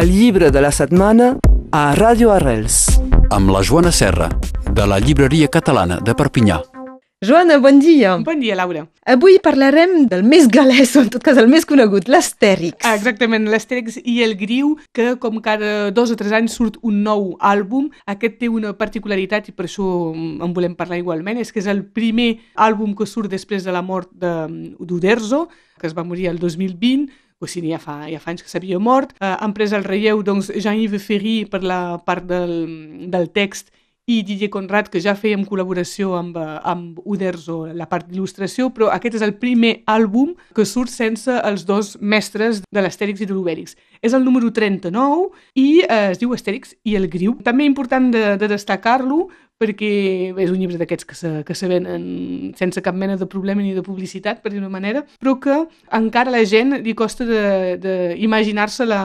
El llibre de la setmana a Ràdio Arrels. amb la Joana Serra, de la Llibreria Catalana de Perpinyà. Joana, bon dia. Bon dia, Laura. Avui parlarem del més galès, o en tot cas el més conegut, l'Astèrix. Ah, exactament, l'Astèrix i el Griu, que com cada dos o tres anys surt un nou àlbum. Aquest té una particularitat i per això en volem parlar igualment, és que és el primer àlbum que surt després de la mort de- d'Uderzo, que es va morir el 2020, o sigui, ja fa, ja fa anys que s'havia mort. Eh, han pres el relleu doncs, Jean-Yves Ferry per la part del, del text i Didier Conrad, que ja fèiem col·laboració amb, eh, amb Uderzo, la part d'il·lustració, però aquest és el primer àlbum que surt sense els dos mestres de l'Astèrix i de l'Obèrix. És el número 39 i eh, es diu Astèrix i el Griu. També important de, de destacar-lo perquè és un llibre d'aquests que, se, que se venen sense cap mena de problema ni de publicitat, per dir-ho manera, però que encara la gent li costa d'imaginar-se la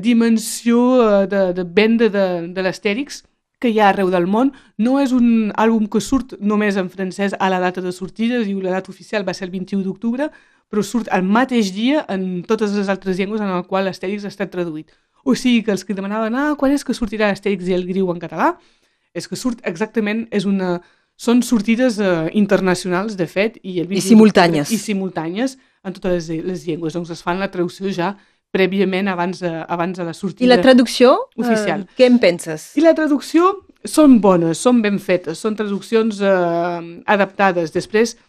dimensió eh, de, de venda de, de l'Astèrix que hi ha arreu del món. No és un àlbum que surt només en francès a la data de sortida, diu la data oficial va ser el 21 d'octubre, però surt el mateix dia en totes les altres llengües en el qual l'Astèrix ha estat traduït. O sigui que els que demanaven, ah, quan és que sortirà l'Astèrix i el Griu en català? És que surt exactament, és una... Són sortides eh, internacionals, de fet, i, el 21 simultànies. I simultànies en totes les, les llengües. Doncs es fan la traducció ja prèviament abans de, abans de la sortida. I la traducció? Oficial. Eh, què en penses? I la traducció són bones, són ben fetes, són traduccions eh, adaptades. Després eh,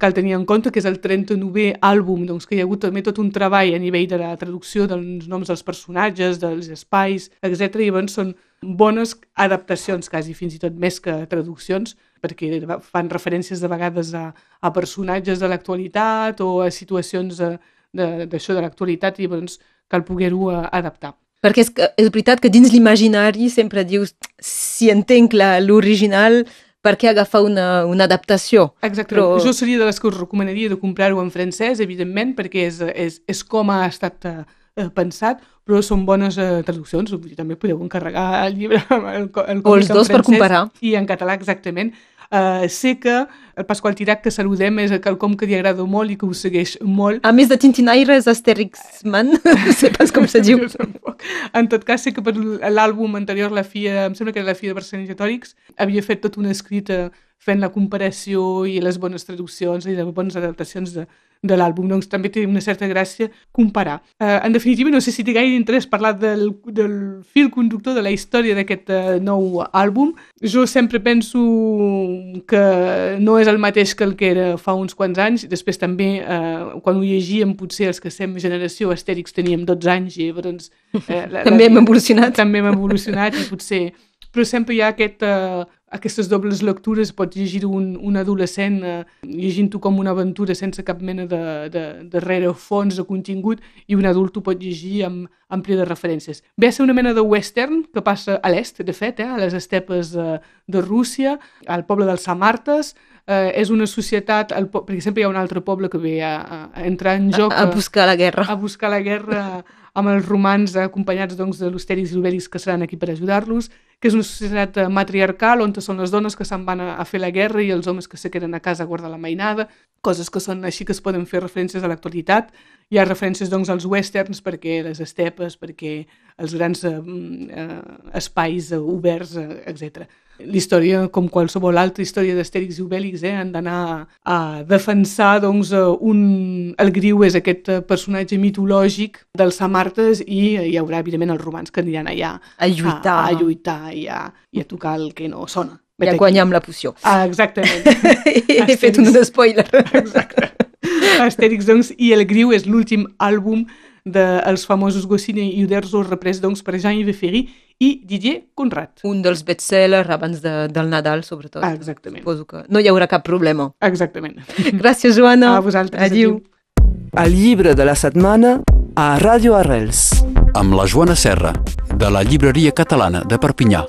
cal tenir en compte que és el 39è àlbum, doncs que hi ha hagut també tot un treball a nivell de la traducció dels noms dels personatges, dels espais, etc. I llavors són bones adaptacions, quasi fins i tot més que traduccions, perquè fan referències de vegades a, a personatges de l'actualitat o a situacions eh, de- d'això de, de l'actualitat i llavors cal poder-ho eh, adaptar. Perquè és, que, és veritat que dins l'imaginari sempre dius, si entenc l'original, per què agafar una, una adaptació? Exactament. Però- Però... Jo seria de les que us recomanaria de comprar-ho en francès, evidentment, perquè és, és, és com ha estat eh, eh, pensat, però són bones eh, traduccions. També podeu encarregar el llibre, el, el O els dos per comparar. I en català, exactament. Uh, sé que el Pasqual Tirac, que saludem, és quelcom que li agrada molt i que ho segueix molt. A més de Tintinaires, Astèrix-man, no sé pas com se diu. En tot cas, sé que per l'àlbum anterior, la FIA, em sembla que era la FIA de Barcelona Tòrics, havia fet tot una escrita fent la comparació i les bones traduccions i les bones adaptacions de, de l'àlbum. Doncs també té una certa gràcia comparar. Uh, en definitiva, no sé si té gaire interès parlar del, del fil conductor de la història d'aquest uh, nou àlbum. Jo sempre penso que no és el mateix que el que era fa uns quants anys. Després també, uh, quan ho llegíem, potser els que estem generació Astèrix teníem 12 anys i llavors... Eh, la, També hem evolucionat. També hem evolucionat i potser... Però sempre hi ha aquest, uh, aquestes dobles lectures, pots llegir un, un adolescent uh, llegint-ho com una aventura sense cap mena de, de, de rerefons de contingut i un adult ho pot llegir amb, amb ple de referències. Ve a ser una mena de western que passa a l'est, de fet, eh, a les estepes de, de Rússia, al poble dels Samartes, eh, és una societat, el, perquè sempre hi ha un altre poble que ve a, a, entrar en joc A, a buscar la guerra. a buscar la guerra amb els romans acompanyats doncs, de l'Ostèrix i l'Obèrix que seran aquí per ajudar-los, que és una societat eh, matriarcal on són les dones que se'n van a, a fer la guerra i els homes que se queden a casa a guardar la mainada, coses que són així que es poden fer referències a l'actualitat. Hi ha referències doncs, als westerns, perquè les estepes, perquè els grans eh, eh, espais eh, oberts, eh, etc. L'història, com qualsevol altra història d'Astèrix i Obèlix, eh, han d'anar a defensar doncs, eh, un... el Griu és aquest eh, personatge mitològic dels Samartes i hi haurà, evidentment, els romans que aniran allà A lluitar. a, a lluitar i a, i a tocar el que no sona. I a guanyar amb la poció. Ah, exactament. He fet un spoiler. Exacte. Astèrix, doncs, i el Griu és l'últim àlbum dels famosos Goscinny i Uderzo reprès doncs, per Jean-Yves Ferry i Didier Conrad. Un dels bestsellers abans de, del Nadal, sobretot. Ah, exactament. Suposo que no hi haurà cap problema. Exactament. Gràcies, Joana. A vosaltres. Adiu. El llibre de la setmana a Ràdio Arrels. Amb la Joana Serra, de la Llibreria Catalana de Perpinyà.